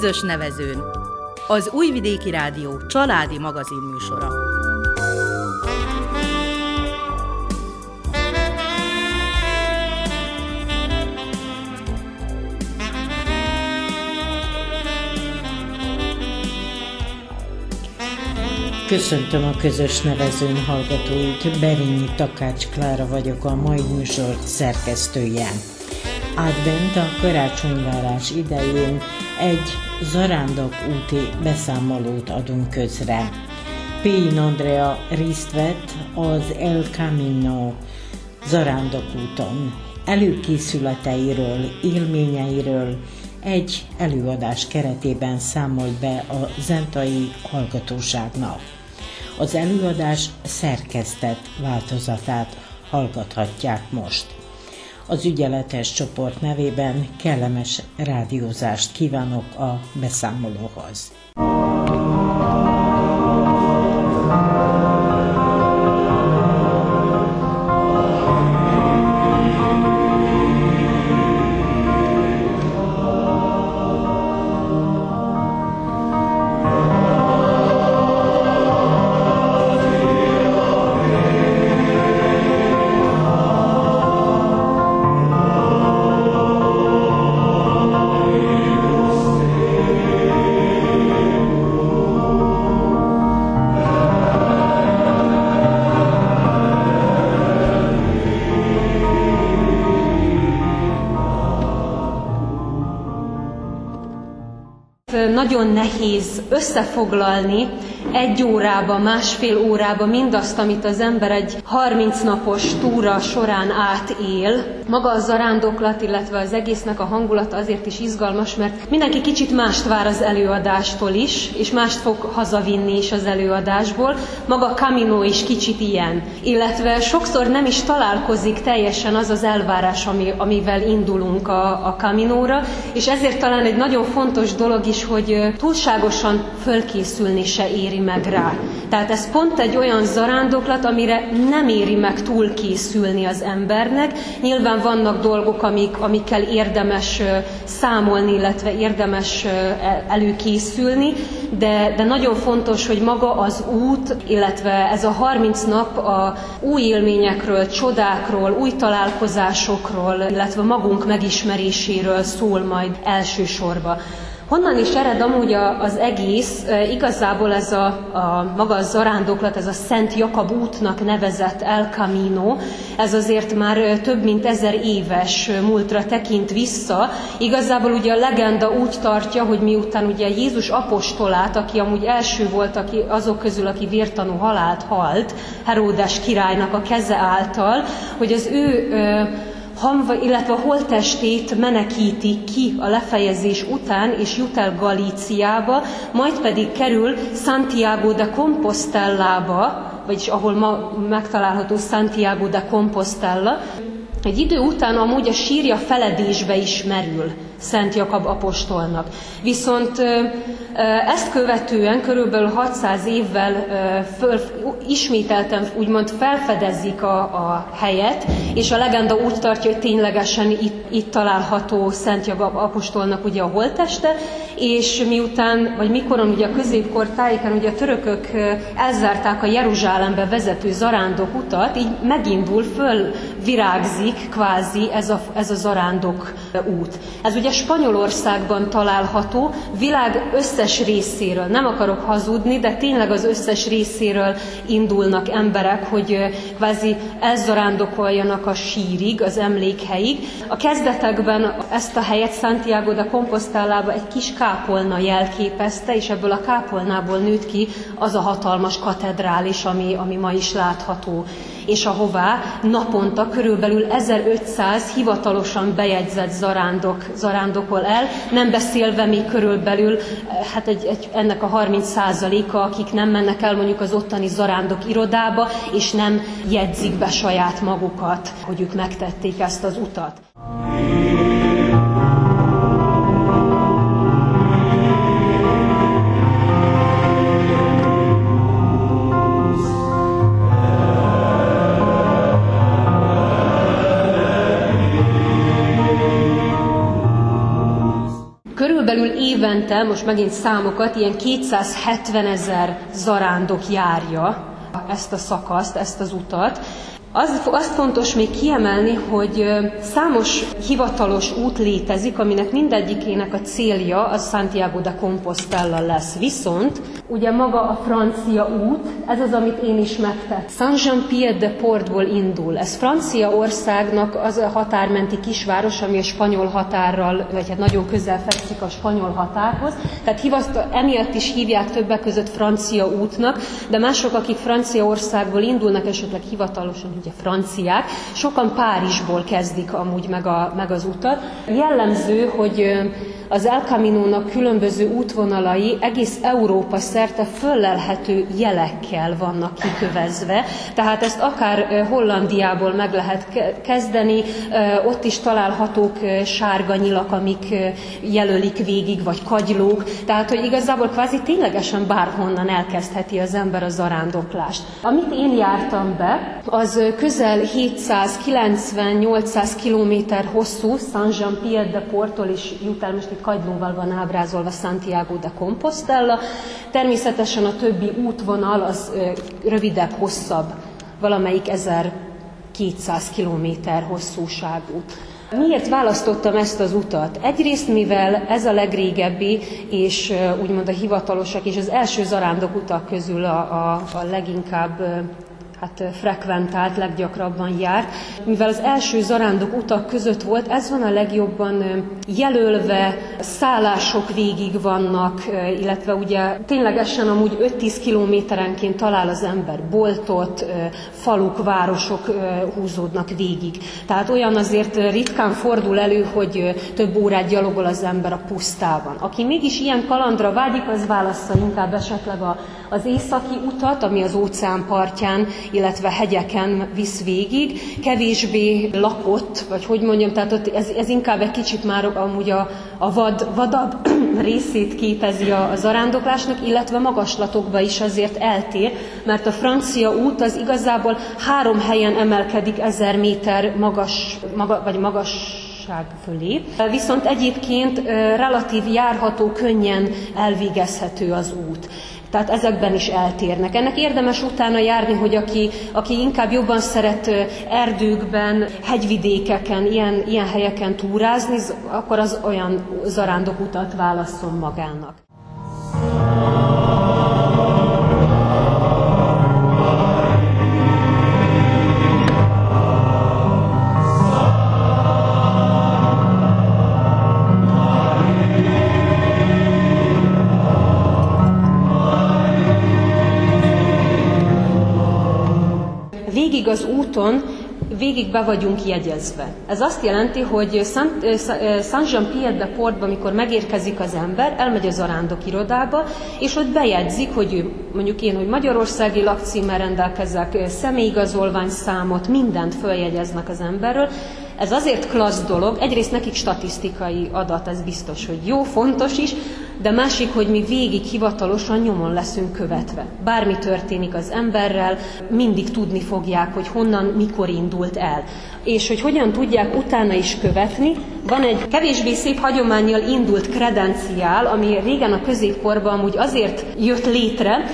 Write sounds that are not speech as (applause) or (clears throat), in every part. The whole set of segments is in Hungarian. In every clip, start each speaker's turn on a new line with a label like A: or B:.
A: közös nevezőn. Az Újvidéki Rádió családi magazin műsora.
B: Köszöntöm a közös nevezőn hallgatóit, Berényi Takács Klára vagyok, a mai műsor szerkesztője. Advent a karácsonyvárás idején egy zarándok úti beszámolót adunk közre. Pén Andrea részt vett az El Camino zarándok úton. Előkészületeiről, élményeiről egy előadás keretében számolt be a zentai hallgatóságnak. Az előadás szerkesztett változatát hallgathatják most. Az ügyeletes csoport nevében kellemes rádiózást kívánok a beszámolóhoz.
C: Nagyon nehéz összefoglalni egy órába, másfél órába mindazt, amit az ember egy 30 napos túra során átél. Maga a zarándoklat, illetve az egésznek a hangulata azért is izgalmas, mert mindenki kicsit mást vár az előadástól is, és mást fog hazavinni is az előadásból. Maga Camino is kicsit ilyen. Illetve sokszor nem is találkozik teljesen az az elvárás, ami, amivel indulunk a, a Caminóra, és ezért talán egy nagyon fontos dolog is, hogy túlságosan fölkészülni se éri meg rá. Tehát ez pont egy olyan zarándoklat, amire nem éri meg túl készülni az embernek. Nyilván vannak dolgok, amik, amikkel érdemes számolni, illetve érdemes előkészülni, de, de nagyon fontos, hogy maga az út, illetve ez a 30 nap a új élményekről, csodákról, új találkozásokról, illetve magunk megismeréséről szól majd elsősorban. Honnan is ered amúgy az egész? Igazából ez a, a maga a zarándoklat, ez a Szent Jakab útnak nevezett El Camino, ez azért már több mint ezer éves múltra tekint vissza. Igazából ugye a legenda úgy tartja, hogy miután ugye Jézus apostolát, aki amúgy első volt aki, azok közül, aki vértanú halált halt, Heródes királynak a keze által, hogy az ő hamva, illetve holttestét menekíti ki a lefejezés után, és jut el Galíciába, majd pedig kerül Santiago de Compostellába, vagyis ahol ma megtalálható Santiago de Compostella. Egy idő után amúgy a sírja feledésbe is merül. Szent Jakab apostolnak. Viszont ezt követően körülbelül 600 évvel föl, ismételten úgymond felfedezik a, a helyet, és a legenda úgy tartja, hogy ténylegesen itt, itt található Szent Jakab apostolnak ugye a holteste, és miután, vagy mikoron ugye a középkor tájéken ugye a törökök elzárták a Jeruzsálembe vezető zarándok utat, így megindul, föl virágzik kvázi ez a, ez a zarándok út. Ez ugye Spanyolországban található, világ összes részéről, nem akarok hazudni, de tényleg az összes részéről indulnak emberek, hogy kvázi elzarándokoljanak a sírig, az emlékhelyig. A kezdetekben ezt a helyet Santiago de Compostellába egy kis kápolna jelképezte, és ebből a kápolnából nőtt ki az a hatalmas katedrális, ami, ami ma is látható és ahová naponta körülbelül 1500 hivatalosan bejegyzett zarándok, zarándokol el, nem beszélve még körülbelül hát egy, egy, ennek a 30% a akik nem mennek el mondjuk az ottani zarándok irodába, és nem jegyzik be saját magukat, hogy ők megtették ezt az utat. Évente, most megint számokat, ilyen 270 ezer zarándok járja ezt a szakaszt, ezt az utat, az, azt fontos még kiemelni, hogy számos hivatalos út létezik, aminek mindegyikének a célja az Santiago de Compostela lesz. Viszont ugye maga a francia út, ez az, amit én is megtett. Saint-Jean-Pied-de-Portból indul. Ez Franciaországnak az a határmenti kisváros, ami a spanyol határral, vagy hát nagyon közel fekszik a spanyol határhoz. Tehát hivaszt, emiatt is hívják többek között francia útnak, de mások, akik Franciaországból indulnak, esetleg hivatalosan ugye franciák, sokan Párizsból kezdik amúgy meg, a, meg az utat. Jellemző, hogy az El Camino-nak különböző útvonalai egész Európa szerte föllelhető jelekkel vannak kikövezve, tehát ezt akár Hollandiából meg lehet kezdeni, ott is találhatók sárga nyilak, amik jelölik végig, vagy kagylók, tehát hogy igazából kvázi ténylegesen bárhonnan elkezdheti az ember a zarándoklást. Amit én jártam be, az közel 790-800 kilométer hosszú Saint-Jean-Pied-de-Portól is jut el, most kagylóval van ábrázolva Santiago de Compostela. Természetesen a többi útvonal az rövidebb, hosszabb, valamelyik 1200 kilométer hosszúságú. Miért választottam ezt az utat? Egyrészt, mivel ez a legrégebbi, és úgymond a hivatalosak, és az első zarándok utak közül a, a, a leginkább hát frekventált, leggyakrabban járt. Mivel az első zarándok utak között volt, ez van a legjobban jelölve, szállások végig vannak, illetve ugye ténylegesen amúgy 5-10 kilométerenként talál az ember boltot, faluk, városok húzódnak végig. Tehát olyan azért ritkán fordul elő, hogy több órát gyalogol az ember a pusztában. Aki mégis ilyen kalandra vágyik, az válassza inkább esetleg a, az északi utat, ami az óceán partján illetve hegyeken visz végig, kevésbé lakott, vagy hogy mondjam, tehát ott ez, ez inkább egy kicsit már amúgy a, a vad, vadabb (clears throat) részét képezi a, a zarándoklásnak, illetve magaslatokba is azért eltér, mert a francia út az igazából három helyen emelkedik ezer méter magas, maga, vagy magas fölé. Viszont egyébként relatív járható, könnyen elvégezhető az út. Tehát ezekben is eltérnek. Ennek érdemes utána járni, hogy aki, aki inkább jobban szeret erdőkben, hegyvidékeken, ilyen, ilyen helyeken túrázni, akkor az olyan zarándokutat válasszon magának. Úton végig be vagyunk jegyezve. Ez azt jelenti, hogy Saint-Jean-Pierre-de-Portba, amikor megérkezik az ember, elmegy az arándok irodába, és ott bejegyzik, hogy mondjuk én, hogy magyarországi lakcímmel rendelkezek, személyigazolvány számot, mindent följegyeznek az emberről, ez azért klassz dolog, egyrészt nekik statisztikai adat, ez biztos, hogy jó, fontos is, de másik, hogy mi végig hivatalosan nyomon leszünk követve. Bármi történik az emberrel, mindig tudni fogják, hogy honnan, mikor indult el. És hogy hogyan tudják utána is követni, van egy kevésbé szép hagyományjal indult kredenciál, ami régen a középkorban amúgy azért jött létre,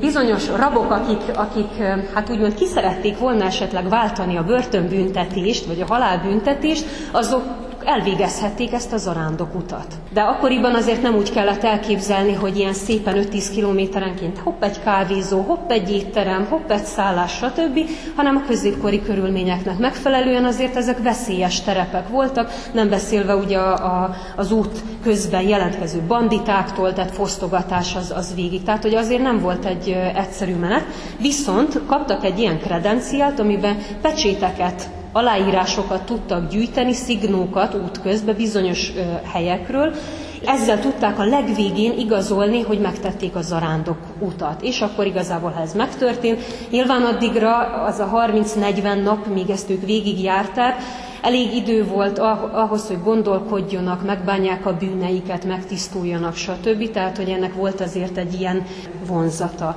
C: bizonyos rabok, akik, akik hát úgymond kiszerették volna esetleg váltani a börtönbüntetést, vagy a halálbüntetést, azok elvégezhették ezt a zarándok utat. De akkoriban azért nem úgy kellett elképzelni, hogy ilyen szépen 5-10 kilométerenként hopp egy kávézó, hopp egy étterem, hopp egy szállás, stb., hanem a középkori körülményeknek megfelelően azért ezek veszélyes terepek voltak, nem beszélve ugye a, a, az út közben jelentkező banditáktól, tehát fosztogatás az, az végig. Tehát, hogy azért nem volt egy egyszerű menet, viszont kaptak egy ilyen kredenciált, amiben pecséteket aláírásokat tudtak gyűjteni, szignókat útközben bizonyos helyekről, ezzel tudták a legvégén igazolni, hogy megtették a zarándok utat. És akkor igazából, ha ez megtörtént, nyilván addigra az a 30-40 nap, míg ezt ők végigjárták, elég idő volt ahhoz, hogy gondolkodjonak, megbánják a bűneiket, megtisztuljanak, stb. Tehát, hogy ennek volt azért egy ilyen vonzata.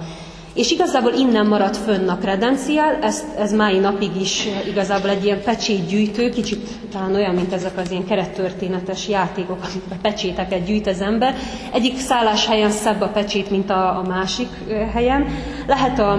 C: És igazából innen maradt fönn a kredenciál, ez, ez mai napig is igazából egy ilyen pecsétgyűjtő, kicsit talán olyan, mint ezek az ilyen kerettörténetes játékok, amikben pecséteket gyűjt az ember. Egyik szálláshelyen szebb a pecsét, mint a, a másik helyen. Lehet a,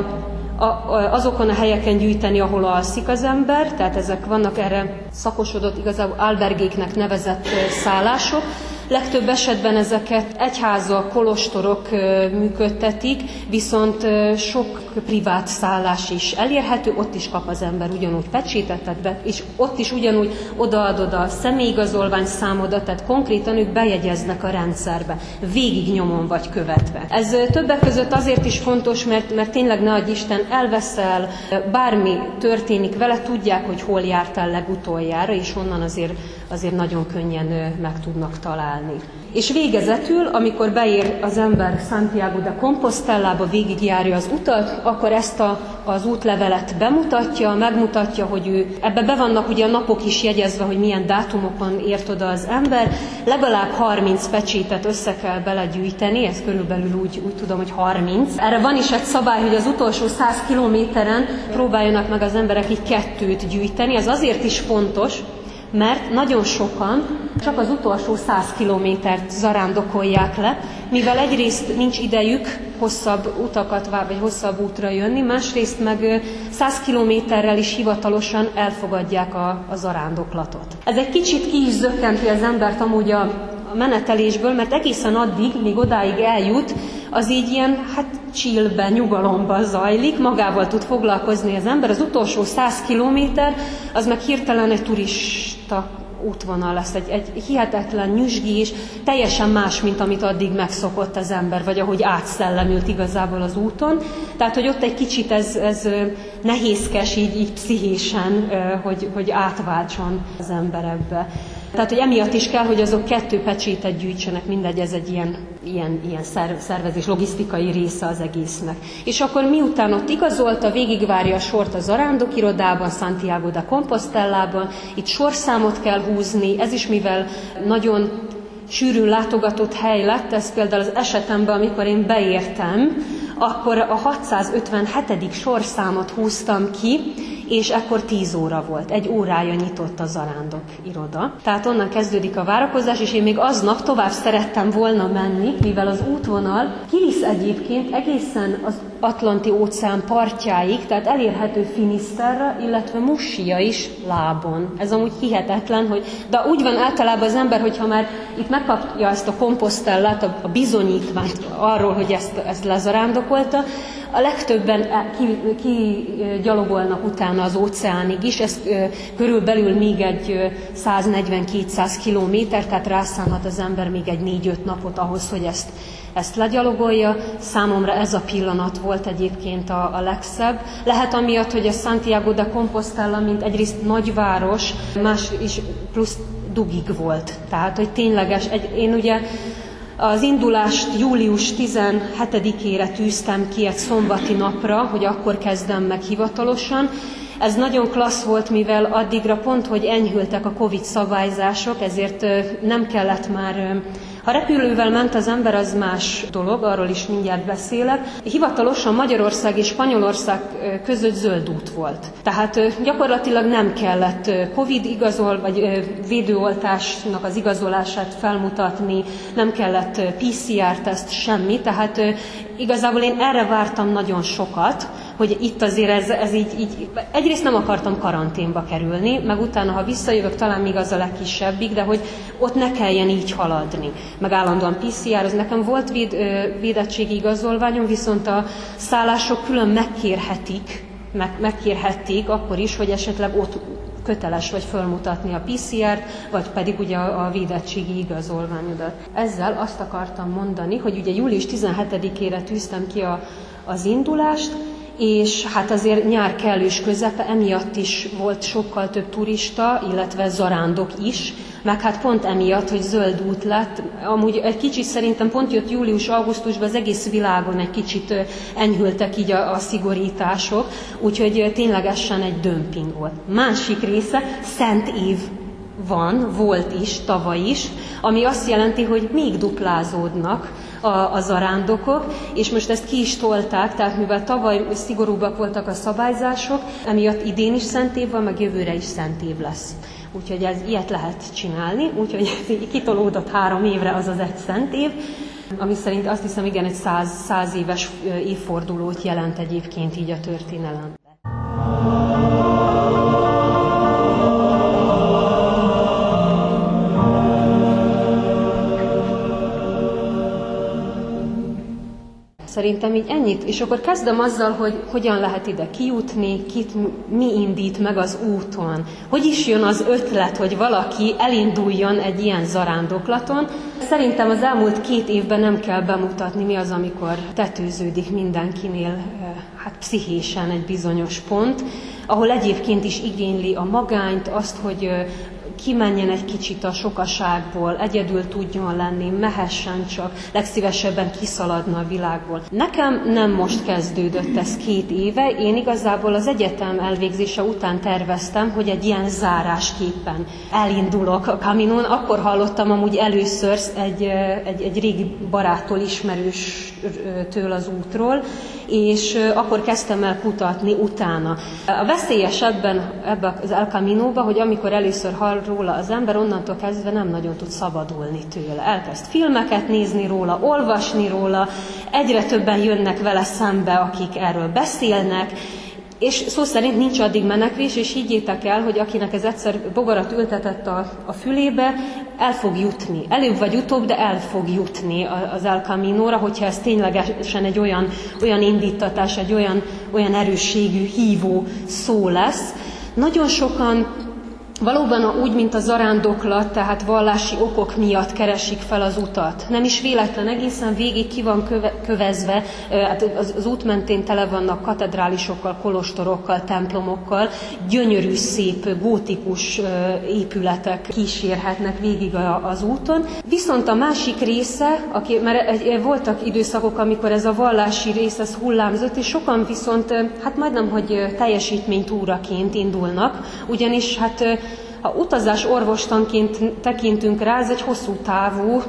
C: a, azokon a helyeken gyűjteni, ahol alszik az ember, tehát ezek vannak erre szakosodott, igazából albergéknek nevezett szállások, Legtöbb esetben ezeket egyházak, kolostorok működtetik, viszont sok privát szállás is elérhető, ott is kap az ember ugyanúgy pecsétetet, és ott is ugyanúgy odaadod a személyigazolvány számodat, tehát konkrétan ők bejegyeznek a rendszerbe, végig nyomon vagy követve. Ez többek között azért is fontos, mert, mert tényleg ne adj Isten, elveszel, bármi történik vele, tudják, hogy hol jártál legutoljára, és onnan azért, azért nagyon könnyen meg tudnak találni. És végezetül, amikor beér az ember Santiago de Compostellába, végigjárja az utat, akkor ezt a, az útlevelet bemutatja, megmutatja, hogy ő, ebbe be vannak ugye a napok is jegyezve, hogy milyen dátumokon ért oda az ember, legalább 30 pecsétet össze kell belegyűjteni, ez körülbelül úgy, úgy tudom, hogy 30. Erre van is egy szabály, hogy az utolsó 100 kilométeren próbáljanak meg az emberek így kettőt gyűjteni, ez azért is fontos, mert nagyon sokan csak az utolsó 100 kilométert zarándokolják le, mivel egyrészt nincs idejük hosszabb utakat vagy hosszabb útra jönni, másrészt meg 100 kilométerrel is hivatalosan elfogadják a, a zarándoklatot. Ez egy kicsit ki is zökkenti az embert amúgy a, menetelésből, mert egészen addig, míg odáig eljut, az így ilyen, hát csillben, nyugalomban zajlik, magával tud foglalkozni az ember. Az utolsó 100 kilométer, az meg hirtelen egy turista útvonal lesz, egy, egy hihetetlen nyüzsgi és teljesen más, mint amit addig megszokott az ember, vagy ahogy átszellemült igazából az úton. Tehát, hogy ott egy kicsit ez, ez nehézkes így, így pszichésen, hogy, hogy átváltson az ember ebbe. Tehát, hogy emiatt is kell, hogy azok kettő pecsétet gyűjtsenek, mindegy, ez egy ilyen, ilyen, ilyen szervezés, logisztikai része az egésznek. És akkor miután ott igazolta, végigvárja a sort a zarándok irodában, Santiago de Compostellában, itt sorszámot kell húzni, ez is mivel nagyon sűrűn látogatott hely lett, ez például az esetemben, amikor én beértem, akkor a 657. sorszámot húztam ki, és akkor 10 óra volt. Egy órája nyitott a zarándok iroda. Tehát onnan kezdődik a várakozás, és én még aznap tovább szerettem volna menni, mivel az útvonal kivisz egyébként egészen az Atlanti óceán partjáig, tehát elérhető Finisterra, illetve Mussia is lábon. Ez amúgy hihetetlen, hogy, de úgy van általában az ember, hogyha már itt megkapja ezt a komposztellát, a, a bizonyítványt arról, hogy ezt, ezt lezarándokolta, a legtöbben kigyalogolnak ki utána az óceánig is, ez körülbelül még egy 140-200 kilométer, tehát rászánhat az ember még egy 4-5 napot ahhoz, hogy ezt, ezt legyalogolja. Számomra ez a pillanat volt egyébként a, a legszebb. Lehet amiatt, hogy a Santiago de Compostela, mint egyrészt nagyváros, más is plusz dugig volt. Tehát, hogy tényleges, egy, én ugye az indulást július 17-ére tűztem ki egy szombati napra, hogy akkor kezdem meg hivatalosan. Ez nagyon klassz volt, mivel addigra pont, hogy enyhültek a Covid szabályzások, ezért nem kellett már ha repülővel ment az ember, az más dolog, arról is mindjárt beszélek. Hivatalosan Magyarország és Spanyolország között zöld út volt. Tehát gyakorlatilag nem kellett Covid igazol, vagy védőoltásnak az igazolását felmutatni, nem kellett PCR-teszt, semmi. Tehát igazából én erre vártam nagyon sokat, hogy itt azért ez, ez így, így, egyrészt nem akartam karanténba kerülni, meg utána, ha visszajövök, talán még az a legkisebbik, de hogy ott ne kelljen így haladni. Meg állandóan PCR, az nekem volt véd, védettségi igazolványom, viszont a szállások külön megkérhetik, meg, megkérhették akkor is, hogy esetleg ott köteles vagy fölmutatni a PCR-t, vagy pedig ugye a, a védettségi igazolványodat. Ezzel azt akartam mondani, hogy ugye július 17-ére tűztem ki a, az indulást, és hát azért nyár kellős közepe, emiatt is volt sokkal több turista, illetve zarándok is, meg hát pont emiatt, hogy zöld út lett, amúgy egy kicsit szerintem pont jött július-augusztusban az egész világon egy kicsit enyhültek így a, a szigorítások, úgyhogy ténylegesen egy dömping volt. Másik része, Szent Év van, volt is, tavaly is, ami azt jelenti, hogy még duplázódnak a, a zarándokok, és most ezt ki is tolták, tehát mivel tavaly szigorúbbak voltak a szabályzások, emiatt idén is szent év van, meg jövőre is szent év lesz. Úgyhogy ez, ilyet lehet csinálni, úgyhogy kitolódott három évre az az egy szent év, ami szerint azt hiszem igen egy száz, száz éves évfordulót jelent egyébként így a történelem. Szerintem így ennyit, és akkor kezdem azzal, hogy hogyan lehet ide kijutni, kit mi indít meg az úton. Hogy is jön az ötlet, hogy valaki elinduljon egy ilyen zarándoklaton. Szerintem az elmúlt két évben nem kell bemutatni, mi az, amikor tetőződik mindenkinél hát pszichésen egy bizonyos pont, ahol egyébként is igényli a magányt, azt, hogy kimenjen egy kicsit a sokaságból, egyedül tudjon lenni, mehessen csak, legszívesebben kiszaladna a világból. Nekem nem most kezdődött ez két éve, én igazából az egyetem elvégzése után terveztem, hogy egy ilyen zárásképpen elindulok a kaminón. Akkor hallottam amúgy először egy, egy, egy régi baráttól, ismerőstől az útról, és akkor kezdtem el kutatni utána. A veszélyes ebben, ebben az El Camino-ba, hogy amikor először hall róla az ember, onnantól kezdve nem nagyon tud szabadulni tőle. Elkezd filmeket nézni róla, olvasni róla, egyre többen jönnek vele szembe, akik erről beszélnek, és szó szerint nincs addig menekvés, és higgyétek el, hogy akinek ez egyszer bogarat ültetett a, a fülébe, el fog jutni. Előbb vagy utóbb, de el fog jutni az El Camino-ra, hogyha ez ténylegesen egy olyan, olyan indítatás, egy olyan, olyan erősségű hívó szó lesz. Nagyon sokan Valóban úgy, mint a zarándoklat, tehát vallási okok miatt keresik fel az utat. Nem is véletlen, egészen végig ki van köve, kövezve, hát az, út mentén tele vannak katedrálisokkal, kolostorokkal, templomokkal, gyönyörű, szép, gótikus épületek kísérhetnek végig az úton. Viszont a másik része, aki, mert voltak időszakok, amikor ez a vallási rész ez hullámzott, és sokan viszont hát majdnem, hogy teljesítménytúraként indulnak, ugyanis hát ha utazás orvostanként tekintünk rá, ez egy hosszú távú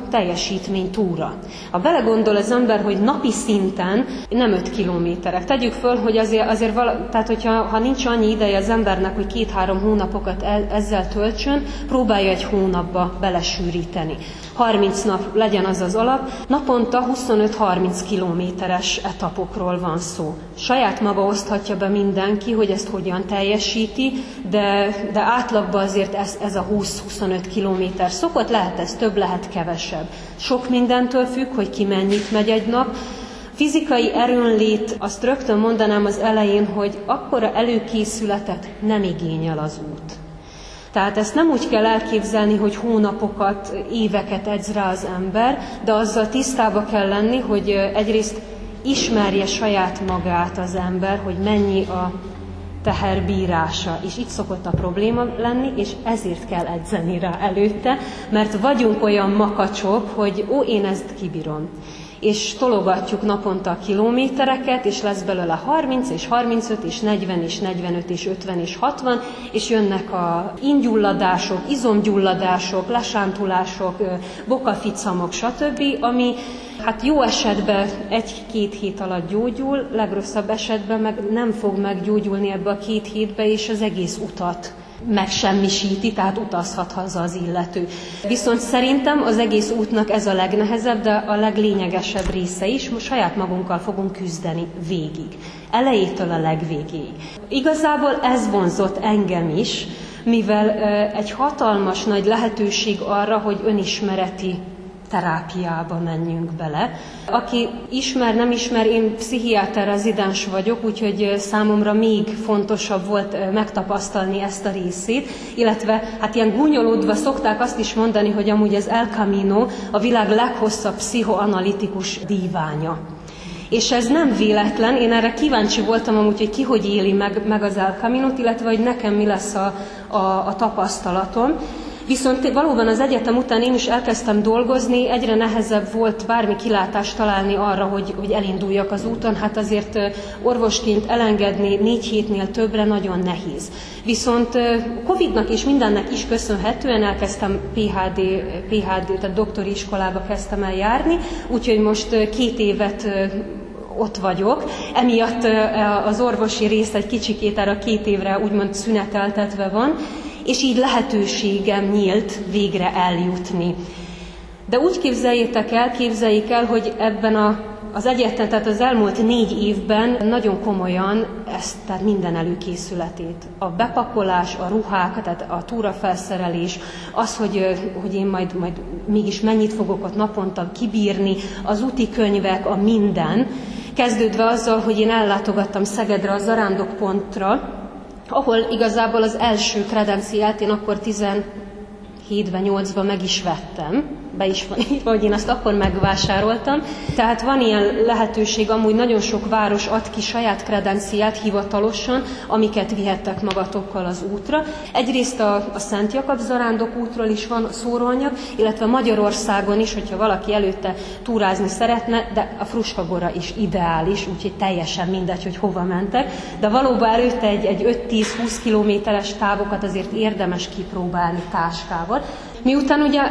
C: túra. Ha belegondol az ember, hogy napi szinten nem 5 kilométerek. Tegyük föl, hogy azért, azért vala, tehát hogyha ha nincs annyi ideje az embernek, hogy két-három hónapokat el, ezzel töltsön, próbálja egy hónapba belesűríteni. 30 nap legyen az az alap, naponta 25-30 kilométeres etapokról van szó. Saját maga oszthatja be mindenki, hogy ezt hogyan teljesíti, de, de átlagban azért ez, ez a 20-25 kilométer szokott, lehet ez több, lehet kevesebb. Sok mindentől függ, hogy ki mennyit megy egy nap, Fizikai erőnlét, azt rögtön mondanám az elején, hogy akkora előkészületet nem igényel az út. Tehát ezt nem úgy kell elképzelni, hogy hónapokat, éveket edz rá az ember, de azzal tisztába kell lenni, hogy egyrészt ismerje saját magát az ember, hogy mennyi a teherbírása. És itt szokott a probléma lenni, és ezért kell edzeni rá előtte, mert vagyunk olyan makacsok, hogy ó, én ezt kibírom és tologatjuk naponta a kilométereket, és lesz belőle 30, és 35, és 40, és 45, és 50, és 60, és jönnek a ingyulladások, izomgyulladások, lesántulások, bokaficamok, stb., ami hát jó esetben egy-két hét alatt gyógyul, legrosszabb esetben meg nem fog meggyógyulni ebbe a két hétbe, és az egész utat megsemmisíti, tehát utazhat haza az illető. Viszont szerintem az egész útnak ez a legnehezebb, de a leglényegesebb része is, most saját magunkkal fogunk küzdeni végig. Elejétől a legvégéig. Igazából ez vonzott engem is, mivel egy hatalmas nagy lehetőség arra, hogy önismereti terápiába menjünk bele. Aki ismer, nem ismer, én pszichiáter rezidens vagyok, úgyhogy számomra még fontosabb volt megtapasztalni ezt a részét, illetve hát ilyen gúnyolódva szokták azt is mondani, hogy amúgy az El Camino a világ leghosszabb pszichoanalitikus díványa. És ez nem véletlen, én erre kíváncsi voltam amúgy, hogy ki hogy éli meg, meg az El Camino-t, illetve hogy nekem mi lesz a, a, a tapasztalatom. Viszont valóban az egyetem után én is elkezdtem dolgozni, egyre nehezebb volt bármi kilátást találni arra, hogy, hogy elinduljak az úton. Hát azért orvosként elengedni négy hétnél többre nagyon nehéz. Viszont Covid-nak és mindennek is köszönhetően elkezdtem PHD, PHD tehát doktori iskolába kezdtem el járni, úgyhogy most két évet ott vagyok. Emiatt az orvosi rész egy kicsikét erre a két évre úgymond szüneteltetve van, és így lehetőségem nyílt végre eljutni. De úgy képzeljétek el, képzeljék el, hogy ebben a, az egyetem, tehát az elmúlt négy évben nagyon komolyan ezt, tehát minden előkészületét. A bepakolás, a ruhák, tehát a túrafelszerelés, az, hogy, hogy én majd, majd mégis mennyit fogok ott naponta kibírni, az úti könyvek, a minden, kezdődve azzal, hogy én ellátogattam Szegedre a zarándokpontra, ahol igazából az első kredenciát én akkor 17-ben, 8-ban meg is vettem, be is van írva, hogy én azt akkor megvásároltam. Tehát van ilyen lehetőség, amúgy nagyon sok város ad ki saját kredenciát hivatalosan, amiket vihettek magatokkal az útra. Egyrészt a, a Szent Jakab zarándok útról is van szóróanyag, illetve Magyarországon is, hogyha valaki előtte túrázni szeretne, de a Fruskagora is ideális, úgyhogy teljesen mindegy, hogy hova mentek. De valóban előtte egy, egy 5-10-20 kilométeres távokat azért érdemes kipróbálni táskával. Miután ugye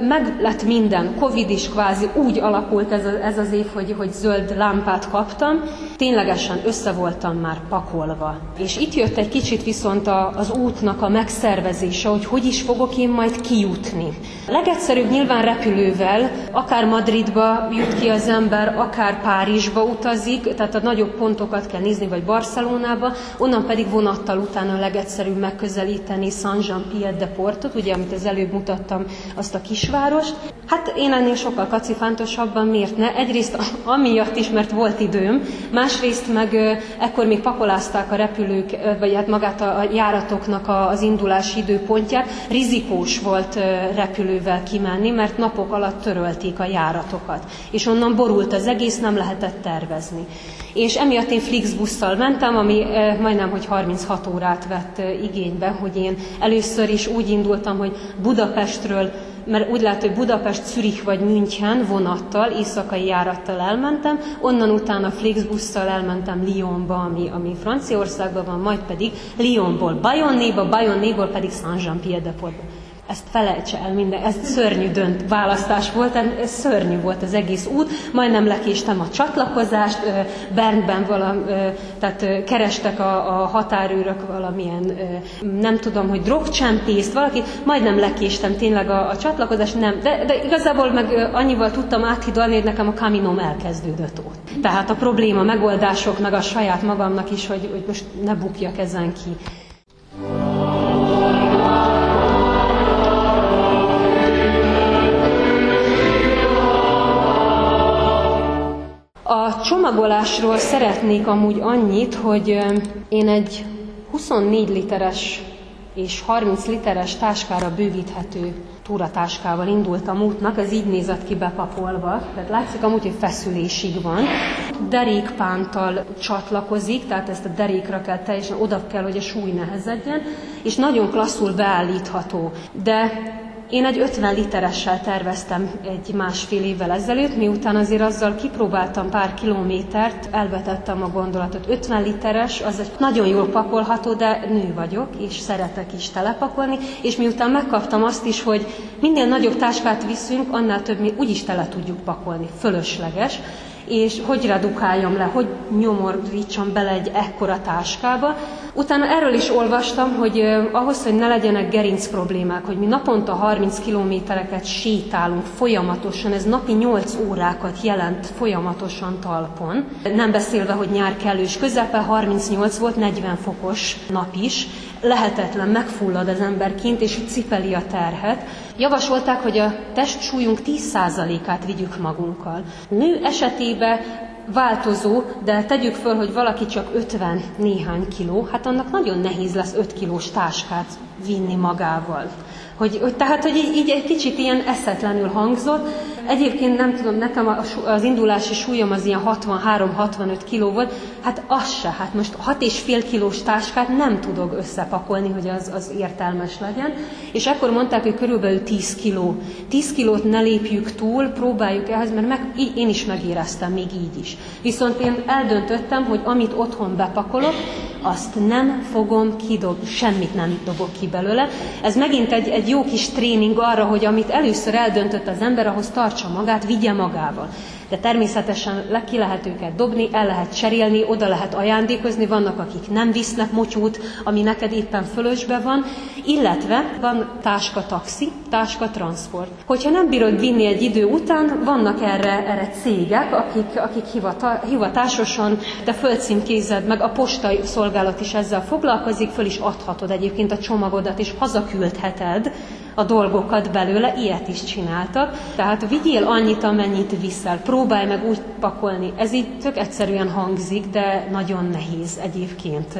C: meg lett minden, Covid is kvázi úgy alakult ez, a, ez az év, hogy, hogy zöld lámpát kaptam, ténylegesen össze voltam már pakolva. És itt jött egy kicsit viszont a, az útnak a megszervezése, hogy hogy is fogok én majd kijutni. Legegyszerűbb nyilván repülővel, akár Madridba jut ki az ember, akár Párizsba utazik, tehát a nagyobb pontokat kell nézni, vagy Barcelonába, onnan pedig vonattal utána legegyszerűbb megközelíteni Saint-Jean-Pied-de-Portot, ugye, amit az előbb mutattam, azt a kisvárost. Hát én ennél sokkal kacifántosabban miért ne? Egyrészt (laughs) amiatt is, mert volt időm, másrészt meg ekkor még pakolázták a repülők, vagy hát magát a járatoknak az indulási időpontját. Rizikós volt repülővel kimenni, mert napok alatt törölték a járatokat. És onnan borult az egész, nem lehetett tervezni. És emiatt én Flixbusszal mentem, ami majdnem, hogy 36 órát vett igénybe, hogy én először is úgy indultam, hogy Budapestről mert úgy látom, hogy Budapest, Zürich vagy München vonattal, éjszakai járattal elmentem, onnan utána Flixbusszal elmentem Lyonba, ami, ami Franciaországban van, majd pedig Lyonból Bayonnéba, Bayonnéból pedig Saint-Jean-Pied-de-Portba ezt felejtse el minden, ez szörnyű dönt választás volt, ez szörnyű volt az egész út, majdnem lekéstem a csatlakozást, Bernben valam, tehát kerestek a, a határőrök valamilyen, nem tudom, hogy drogcsempészt, valaki, majdnem lekéstem tényleg a, a csatlakozást, nem, de, de igazából meg annyival tudtam áthidalni, hogy nekem a kaminom elkezdődött ott. Tehát a probléma, megoldások, meg a saját magamnak is, hogy, hogy most ne bukjak ezen ki. Csomagolásról szeretnék amúgy annyit, hogy én egy 24 literes és 30 literes táskára bővíthető túratáskával indultam útnak, ez így nézett ki bepapolva, tehát látszik amúgy, hogy feszülésig van. Derékpántal csatlakozik, tehát ezt a derékra kell teljesen, oda kell, hogy a súly nehezedjen, és nagyon klasszul beállítható. De én egy 50 literessel terveztem egy másfél évvel ezelőtt, miután azért azzal kipróbáltam pár kilométert, elvetettem a gondolatot. 50 literes, az egy nagyon jól pakolható, de nő vagyok, és szeretek is telepakolni, és miután megkaptam azt is, hogy minél nagyobb táskát viszünk, annál több mi úgyis tele tudjuk pakolni, fölösleges, és hogy redukáljam le, hogy nyomorítsam bele egy ekkora táskába. Utána erről is olvastam, hogy ahhoz, hogy ne legyenek gerinc problémák, hogy mi naponta 30 kilométereket sétálunk folyamatosan, ez napi 8 órákat jelent folyamatosan talpon. Nem beszélve, hogy nyár kellős közepe, 38 volt, 40 fokos nap is. Lehetetlen, megfullad az ember kint, és cipeli a terhet. Javasolták, hogy a testsúlyunk 10%-át vigyük magunkkal. Nő esetében változó, de tegyük föl, hogy valaki csak 50 néhány kiló, hát annak nagyon nehéz lesz 5 kilós táskát vinni magával. Hogy, hogy, tehát, hogy így, így egy kicsit ilyen eszetlenül hangzott, egyébként nem tudom, nekem az indulási súlyom az ilyen 63-65 kiló volt, hát az se, hát most 6,5 kilós táskát nem tudok összepakolni, hogy az, az értelmes legyen. És akkor mondták, hogy körülbelül 10 kiló. 10 kilót ne lépjük túl, próbáljuk ehhez, mert meg, én is megéreztem még így is. Viszont én eldöntöttem, hogy amit otthon bepakolok, azt nem fogom kidobni, semmit nem dobok ki belőle. Ez megint egy, egy jó kis tréning arra, hogy amit először eldöntött az ember, ahhoz tartsa magát, vigye magával de természetesen le ki lehet őket dobni, el lehet cserélni, oda lehet ajándékozni, vannak, akik nem visznek motyút, ami neked éppen fölösbe van, illetve van táska taxi, táska transport. Hogyha nem bírod vinni egy idő után, vannak erre, erre cégek, akik, akik hivata, hivatásosan, de fölcímkézed meg, a postai szolgálat is ezzel foglalkozik, föl is adhatod egyébként a csomagodat, és hazaküldheted, a dolgokat belőle, ilyet is csináltak. Tehát vigyél annyit, amennyit viszel, próbálj meg úgy pakolni. Ez így tök egyszerűen hangzik, de nagyon nehéz egyébként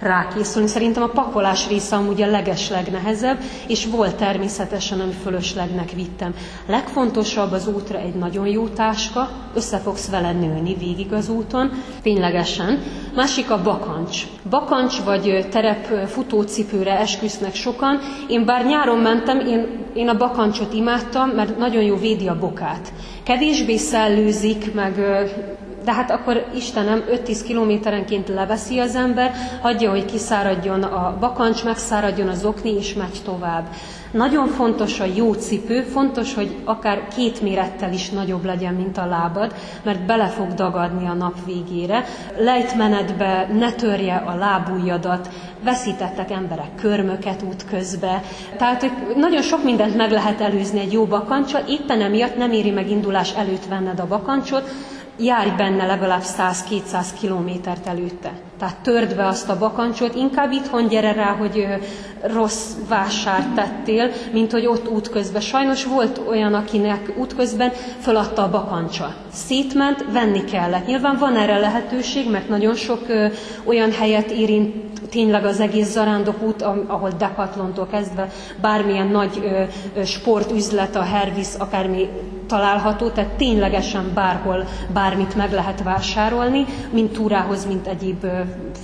C: rákészülni. Szerintem a pakolás része amúgy a legesleg nehezebb, és volt természetesen, ami fölöslegnek vittem. Legfontosabb az útra egy nagyon jó táska, össze fogsz vele nőni végig az úton, ténylegesen. Másik a bakancs. Bakancs vagy terep futócipőre esküsznek sokan. Én bár nyáron mentem, én, én a bakancsot imádtam, mert nagyon jó védi a bokát. Kevésbé szellőzik, meg de hát akkor Istenem 5-10 kilométerenként leveszi az ember, hagyja, hogy kiszáradjon a bakancs, megszáradjon az okni, és megy tovább. Nagyon fontos a jó cipő, fontos, hogy akár két mérettel is nagyobb legyen, mint a lábad, mert bele fog dagadni a nap végére. Lejtmenetbe ne törje a lábújadat, veszítettek emberek körmöket útközbe. Tehát hogy nagyon sok mindent meg lehet előzni egy jó bakancsal, éppen emiatt nem éri meg indulás előtt venned a bakancsot, járj benne legalább 100-200 kilométert előtte. Tehát törd be azt a bakancsot, inkább itthon gyere rá, hogy rossz vásárt tettél, mint hogy ott útközben. Sajnos volt olyan, akinek útközben föladta a bakancsa. Szétment, venni kellett. Nyilván van erre lehetőség, mert nagyon sok ö, olyan helyet érint tényleg az egész zarándok ahol Decathlontól kezdve bármilyen nagy ö, sportüzlet, a Hervis, akármi található, tehát ténylegesen bárhol bármit meg lehet vásárolni, mint túrához, mint egyéb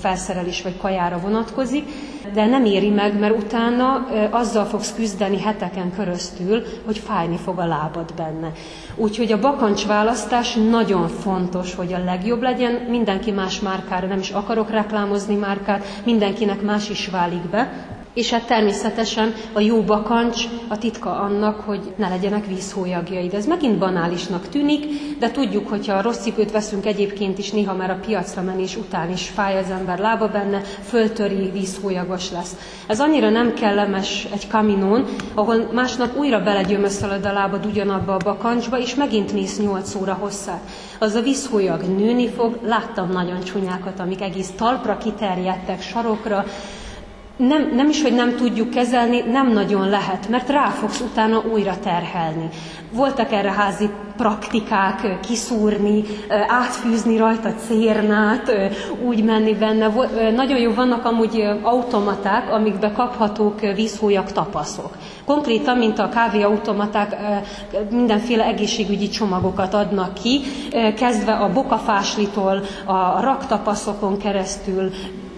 C: felszerelés vagy kajára vonatkozik, de nem éri meg, mert utána azzal fogsz küzdeni heteken köröztül, hogy fájni fog a lábad benne. Úgyhogy a bakancs választás nagyon fontos, hogy a legjobb legyen. Mindenki más márkára, nem is akarok reklámozni márkát, mindenkinek más is válik be, és hát természetesen a jó bakancs a titka annak, hogy ne legyenek vízhólyagjaid. Ez megint banálisnak tűnik, de tudjuk, hogyha rossz cipőt veszünk egyébként is, néha már a piacra menés után is fáj az ember lába benne, föltöri, vízhólyagos lesz. Ez annyira nem kellemes egy kaminón, ahol másnap újra belegyömöszölöd a lábad ugyanabba a bakancsba, és megint mész 8 óra hosszát. Az a vízhólyag nőni fog, láttam nagyon csúnyákat, amik egész talpra kiterjedtek, sarokra, nem, nem is, hogy nem tudjuk kezelni, nem nagyon lehet, mert rá fogsz utána újra terhelni. Voltak erre házi praktikák, kiszúrni, átfűzni rajta cérnát, úgy menni benne. Nagyon jó vannak amúgy automaták, amikbe kaphatók vízhólyag tapaszok. Konkrétan, mint a kávéautomaták, mindenféle egészségügyi csomagokat adnak ki, kezdve a bokafáslitól, a raktapaszokon keresztül,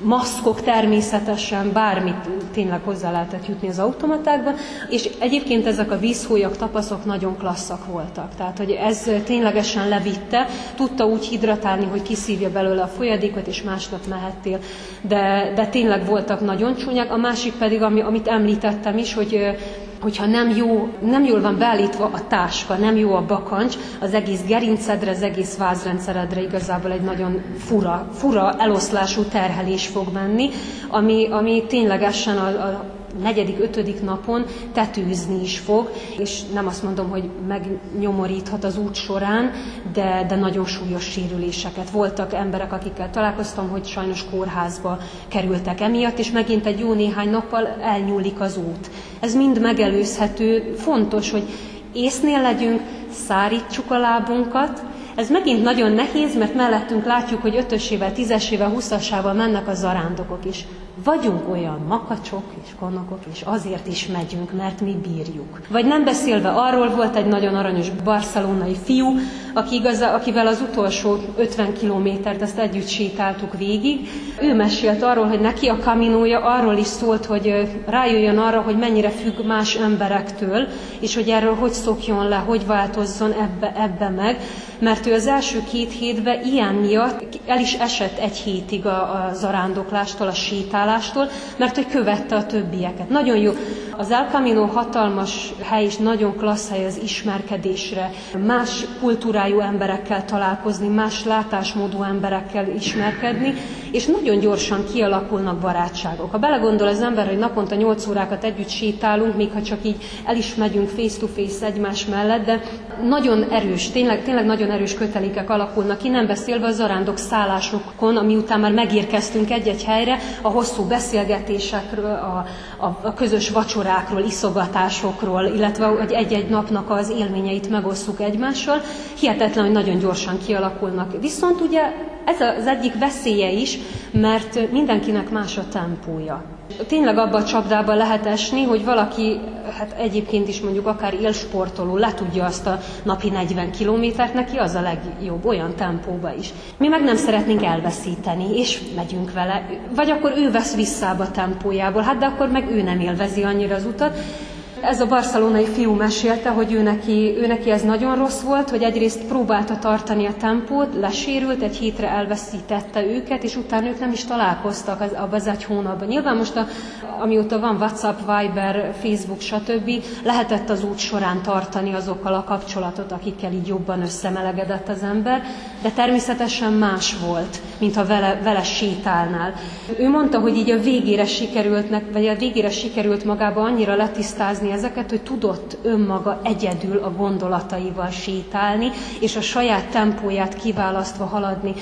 C: maszkok természetesen, bármit tényleg hozzá lehetett jutni az automatákban, és egyébként ezek a vízhólyag tapaszok nagyon klasszak voltak. Tehát, hogy ez ténylegesen levitte, tudta úgy hidratálni, hogy kiszívja belőle a folyadékot, és másnap mehettél. De, de tényleg voltak nagyon csúnyák. A másik pedig, ami, amit említettem is, hogy hogyha nem, jó, nem jól van beállítva a táska, nem jó a bakancs, az egész gerincedre, az egész vázrendszeredre igazából egy nagyon fura, fura eloszlású terhelés fog menni, ami, ami ténylegesen a, a negyedik, ötödik napon tetőzni is fog, és nem azt mondom, hogy megnyomoríthat az út során, de, de nagyon súlyos sérüléseket. Voltak emberek, akikkel találkoztam, hogy sajnos kórházba kerültek emiatt, és megint egy jó néhány nappal elnyúlik az út. Ez mind megelőzhető, fontos, hogy észnél legyünk, szárítsuk a lábunkat, ez megint nagyon nehéz, mert mellettünk látjuk, hogy ötösével, tízesével, huszasával mennek a zarándokok is vagyunk olyan makacsok és konokok, és azért is megyünk, mert mi bírjuk. Vagy nem beszélve arról volt egy nagyon aranyos barcelonai fiú, aki igaz, akivel az utolsó 50 kilométert ezt együtt sétáltuk végig. Ő mesélt arról, hogy neki a kaminója arról is szólt, hogy rájöjjön arra, hogy mennyire függ más emberektől, és hogy erről hogy szokjon le, hogy változzon ebbe, ebbe meg, mert ő az első két hétben ilyen miatt el is esett egy hétig a, a zarándoklástól, a sétálástól, mert hogy követte a többieket. Nagyon jó. Az El Camino hatalmas hely és nagyon klassz hely az ismerkedésre, más kultúrájú emberekkel találkozni, más látásmódú emberekkel ismerkedni, és nagyon gyorsan kialakulnak barátságok. Ha belegondol az ember, hogy naponta 8 órákat együtt sétálunk, még ha csak így el is megyünk face-to-face egymás mellett, de nagyon erős, tényleg, tényleg nagyon erős kötelékek alakulnak ki, nem beszélve a zarándok szállásokon, ami után már megérkeztünk egy-egy helyre, a hosszú beszélgetésekről, a, a, a közös vacsorákról, iszogatásokról, illetve hogy egy-egy napnak az élményeit megosszuk egymással, hihetetlen, hogy nagyon gyorsan kialakulnak. Viszont ugye ez az egyik veszélye is, mert mindenkinek más a tempója. Tényleg abba a csapdába lehet esni, hogy valaki, hát egyébként is mondjuk akár élsportoló, le tudja azt a napi 40 kilométert, neki az a legjobb, olyan tempóba is. Mi meg nem szeretnénk elveszíteni, és megyünk vele. Vagy akkor ő vesz vissza a tempójából, hát de akkor meg ő nem élvezi annyira az utat, ez a barcelonai fiú mesélte, hogy ő neki, ő neki ez nagyon rossz volt, hogy egyrészt próbálta tartani a tempót, lesérült, egy hétre elveszítette őket, és utána ők nem is találkoztak az, abban az egy hónapban. Nyilván most, a, amióta van WhatsApp, Viber, Facebook, stb., lehetett az út során tartani azokkal a kapcsolatot, akikkel így jobban összemelegedett az ember, de természetesen más volt, mint ha vele, vele sétálnál. Ő mondta, hogy így a végére sikerült, vagy a végére sikerült magába annyira letisztázni ezeket, hogy tudott önmaga egyedül a gondolataival sétálni, és a saját tempóját kiválasztva haladni.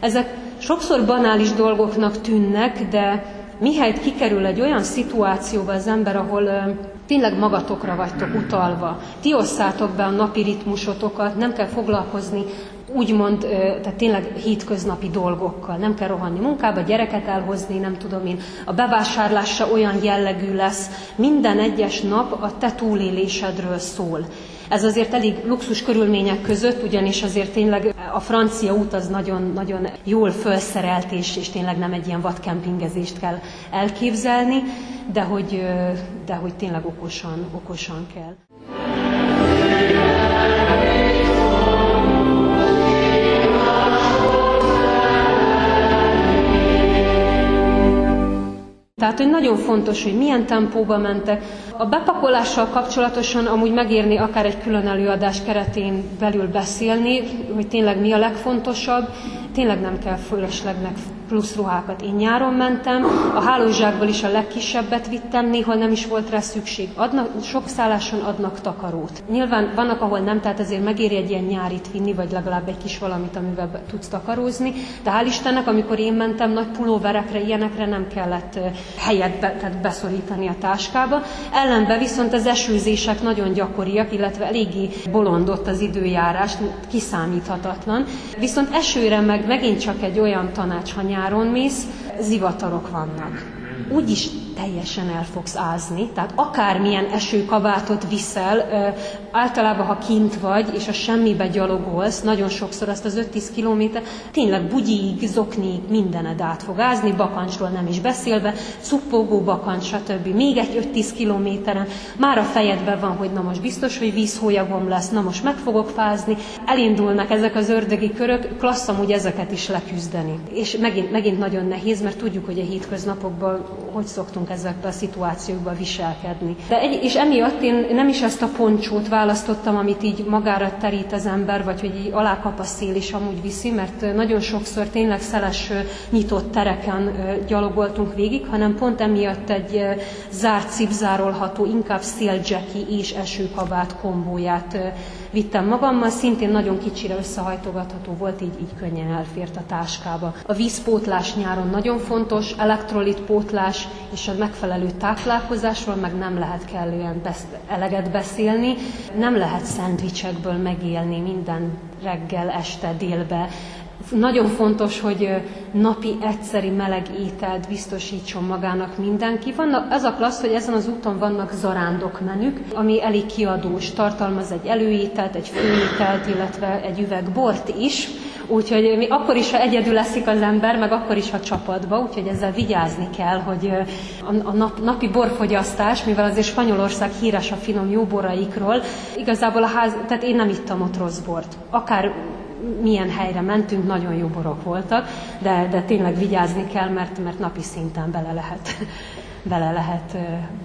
C: Ezek sokszor banális dolgoknak tűnnek, de mihelyt kikerül egy olyan szituációba az ember, ahol tényleg magatokra vagytok utalva, ti osszátok be a napi ritmusotokat, nem kell foglalkozni úgymond, tehát tényleg hétköznapi dolgokkal. Nem kell rohanni munkába, gyereket elhozni, nem tudom én. A bevásárlása olyan jellegű lesz, minden egyes nap a te túlélésedről szól. Ez azért elég luxus körülmények között, ugyanis azért tényleg a francia út az nagyon-nagyon jól felszerelt, és, és tényleg nem egy ilyen vadkempingezést kell elképzelni, de hogy, de hogy tényleg okosan, okosan kell. Tehát, hogy nagyon fontos, hogy milyen tempóba mentek. A bepakolással kapcsolatosan amúgy megérni akár egy külön előadás keretén belül beszélni, hogy tényleg mi a legfontosabb, tényleg nem kell fölöslegnek plusz ruhákat. Én nyáron mentem, a hálózsákból is a legkisebbet vittem, néha nem is volt rá szükség. Adnak, sok szálláson adnak takarót. Nyilván vannak, ahol nem, tehát ezért megéri egy ilyen nyárit vinni, vagy legalább egy kis valamit, amivel tudsz takarózni. De hál' Istennek, amikor én mentem, nagy pulóverekre, ilyenekre nem kellett helyet be, tehát beszorítani a táskába. Ellenben viszont az esőzések nagyon gyakoriak, illetve eléggé bolondott az időjárás, kiszámíthatatlan. Viszont esőre meg megint csak egy olyan tanács, ha nyár nyáron mész, zivatarok vannak. Úgyis teljesen el fogsz ázni, tehát akármilyen esőkabátot viszel, általában ha kint vagy, és a semmibe gyalogolsz, nagyon sokszor azt az 5-10 kilométer, tényleg bugyig, zoknig, mindened át fog ázni, bakancsról nem is beszélve, cuppogó bakancs, stb. Még egy 5-10 kilométeren már a fejedben van, hogy na most biztos, hogy vízhólyagom lesz, na most meg fogok fázni, elindulnak ezek az ördögi körök, klassz amúgy ezeket is leküzdeni. És megint, megint nagyon nehéz, mert tudjuk, hogy a hétköznapokban hogy szoktunk ezekbe a szituációkba viselkedni. De egy, és emiatt én nem is ezt a poncsót választottam, amit így magára terít az ember, vagy hogy így alákap a szél is amúgy viszi, mert nagyon sokszor tényleg szeles nyitott tereken gyalogoltunk végig, hanem pont emiatt egy zárt cipzárolható, inkább széljacki és esőkabát kombóját vittem magammal, szintén nagyon kicsire összehajtogatható volt, így, így könnyen elfért a táskába. A vízpótlás nyáron nagyon fontos, elektrolitpótlás és a megfelelő táplálkozásról meg nem lehet kellően besz- eleget beszélni. Nem lehet szendvicsekből megélni minden reggel, este, délbe Nagyon fontos, hogy napi egyszeri meleg ételt biztosítson magának mindenki. Van az a klassz, hogy ezen az úton vannak zarándok menük, ami elég kiadós, tartalmaz egy előételt, egy főételt, illetve egy üveg bort is. Úgyhogy mi akkor is, ha egyedül leszik az ember, meg akkor is, ha csapatba, úgyhogy ezzel vigyázni kell, hogy a, nap, napi borfogyasztás, mivel azért Spanyolország híres a finom jó boraikról, igazából a ház, tehát én nem ittam ott rossz bort. Akár milyen helyre mentünk, nagyon jó borok voltak, de, de tényleg vigyázni kell, mert, mert napi szinten bele lehet bele lehet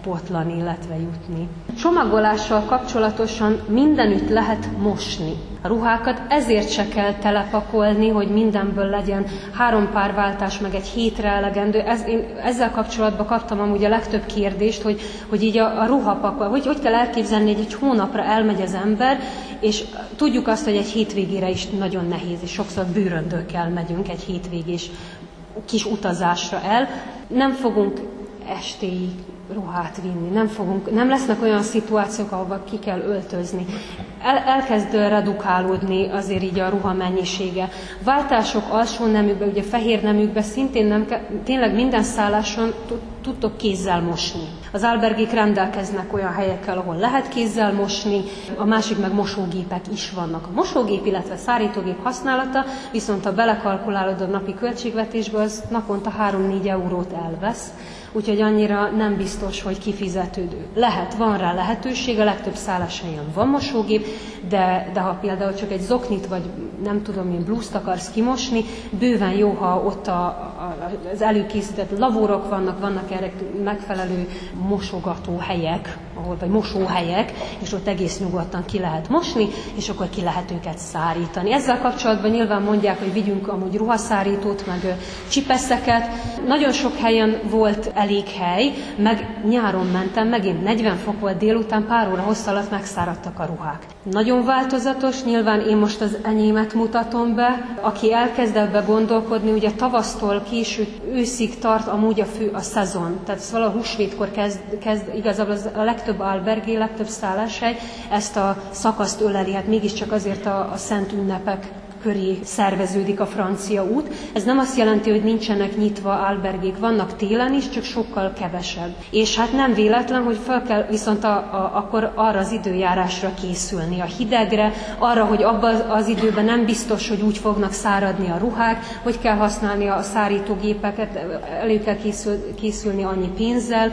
C: botlani, illetve jutni. Csomagolással kapcsolatosan mindenütt lehet mosni a ruhákat, ezért se kell telepakolni, hogy mindenből legyen három pár váltás, meg egy hétre elegendő. Ez, én ezzel kapcsolatban kaptam amúgy a legtöbb kérdést, hogy, hogy így a, a ruhapakol, hogy hogy kell elképzelni, hogy egy hónapra elmegy az ember, és tudjuk azt, hogy egy hétvégére is nagyon nehéz, és sokszor bőröndökkel megyünk egy hétvégés kis utazásra el. Nem fogunk estéig ruhát vinni, nem, fogunk, nem lesznek olyan szituációk, ahova ki kell öltözni. El, elkezd redukálódni azért így a ruha mennyisége. Váltások alsó nemükbe, ugye fehér nemükbe szintén nem tényleg minden szálláson tudtok kézzel mosni. Az albergék rendelkeznek olyan helyekkel, ahol lehet kézzel mosni, a másik meg mosógépek is vannak. A mosógép, illetve szárítógép használata viszont ha belekalkulálod a napi költségvetésbe, az naponta 3-4 eurót elvesz, úgyhogy annyira nem biztos, hogy kifizetődő. Lehet, van rá lehetőség, a legtöbb szálláshelyen van mosógép, de, de ha például csak egy zoknit, vagy nem tudom én, blúzt akarsz kimosni, bőven jó, ha ott a, a, az előkészített lavórok vannak, vannak erre megfelelő mosogató helyek, ahol, vagy mosóhelyek, és ott egész nyugodtan ki lehet mosni, és akkor ki lehet őket szárítani. Ezzel kapcsolatban nyilván mondják, hogy vigyünk amúgy ruhaszárítót, meg csipeszeket. Nagyon sok helyen volt elég hely, meg nyáron mentem, megint 40 fok volt délután, pár óra hossz alatt megszáradtak a ruhák. Nagyon változatos, nyilván én most az enyémet mutatom be. Aki elkezd ebbe gondolkodni, ugye tavasztól késő őszig tart amúgy a fő a szezon. Tehát ez valahol húsvétkor kezd, kezd igazából az a legtöbb albergé, legtöbb szálláshely ezt a szakaszt öleli, hát mégiscsak azért a, a szent ünnepek köré szerveződik a francia út. Ez nem azt jelenti, hogy nincsenek nyitva albergék, vannak télen is, csak sokkal kevesebb. És hát nem véletlen, hogy fel kell viszont a, a, akkor arra az időjárásra készülni, a hidegre, arra, hogy abban az időben nem biztos, hogy úgy fognak száradni a ruhák, hogy kell használni a szárítógépeket, elő kell készül, készülni annyi pénzzel,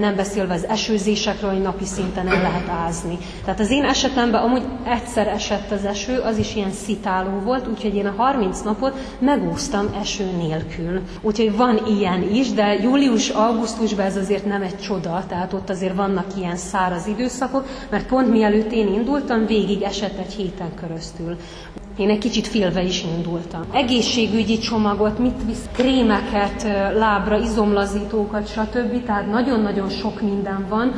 C: nem beszélve az esőzésekről, hogy napi szinten el lehet ázni. Tehát az én esetemben amúgy egyszer esett az eső, az is ilyen szitáló volt, úgyhogy én a 30 napot megúsztam eső nélkül. Úgyhogy van ilyen is, de július-augusztusban ez azért nem egy csoda, tehát ott azért vannak ilyen száraz időszakok, mert pont mielőtt én indultam, végig esett egy héten köröztül. Én egy kicsit félve is indultam. Egészségügyi csomagot, mit visz, krémeket, lábra, izomlazítókat, stb. Tehát nagyon-nagyon sok minden van.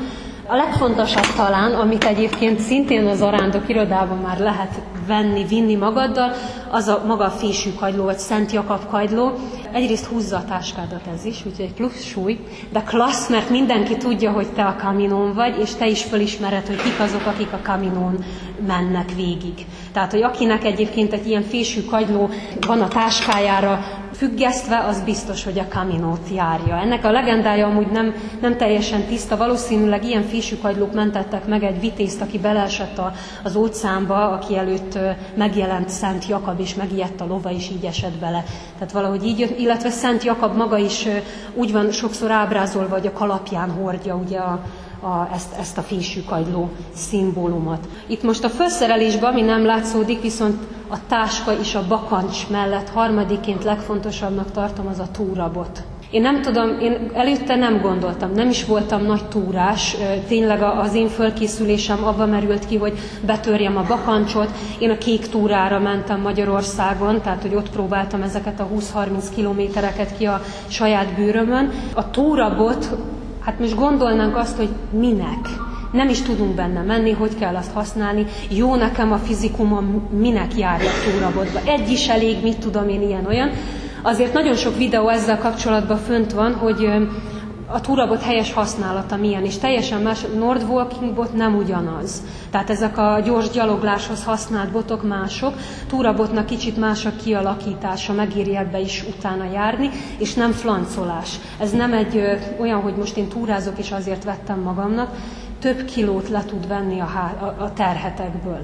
C: A legfontosabb talán, amit egyébként szintén az arándok irodában már lehet venni, vinni magaddal, az a maga a fésű kagyló, vagy Szent Jakab kagyló. Egyrészt húzza a táskádat ez is, úgyhogy egy plusz súly, de klassz, mert mindenki tudja, hogy te a kaminón vagy, és te is fölismered, hogy kik azok, akik a kaminón mennek végig. Tehát, hogy akinek egyébként egy ilyen fésű kagyló van a táskájára függesztve, az biztos, hogy a kaminót járja. Ennek a legendája amúgy nem, nem teljesen tiszta, valószínűleg ilyen fésű kagylók mentettek meg egy vitézt, aki beleesett a, az óceánba, aki előtt megjelent Szent Jakab, és megijedt a lova, és így esett bele. Tehát valahogy így, illetve Szent Jakab maga is úgy van sokszor ábrázolva, hogy a kalapján hordja ugye a, a, ezt, ezt a fésű kagyló szimbólumot. Itt most a felszerelésben, ami nem látszódik, viszont a táska és a bakancs mellett harmadiként legfontosabbnak tartom az a túrabot. Én nem tudom, én előtte nem gondoltam, nem is voltam nagy túrás, tényleg az én fölkészülésem abba merült ki, hogy betörjem a bakancsot. Én a kék túrára mentem Magyarországon, tehát hogy ott próbáltam ezeket a 20-30 kilométereket ki a saját bőrömön. A túrabot, hát most gondolnánk azt, hogy minek? nem is tudunk benne menni, hogy kell azt használni. Jó nekem a fizikumom, minek járja túrabotba. Egy is elég, mit tudom én, ilyen-olyan. Azért nagyon sok videó ezzel kapcsolatban fönt van, hogy a túrabot helyes használata milyen, és teljesen más, Nordwalking bot nem ugyanaz. Tehát ezek a gyors gyalogláshoz használt botok mások, túrabotnak kicsit más a kialakítása, megéri ebbe is utána járni, és nem flancolás. Ez nem egy ö, olyan, hogy most én túrázok, és azért vettem magamnak, több kilót le tud venni a, a, a terhetekből.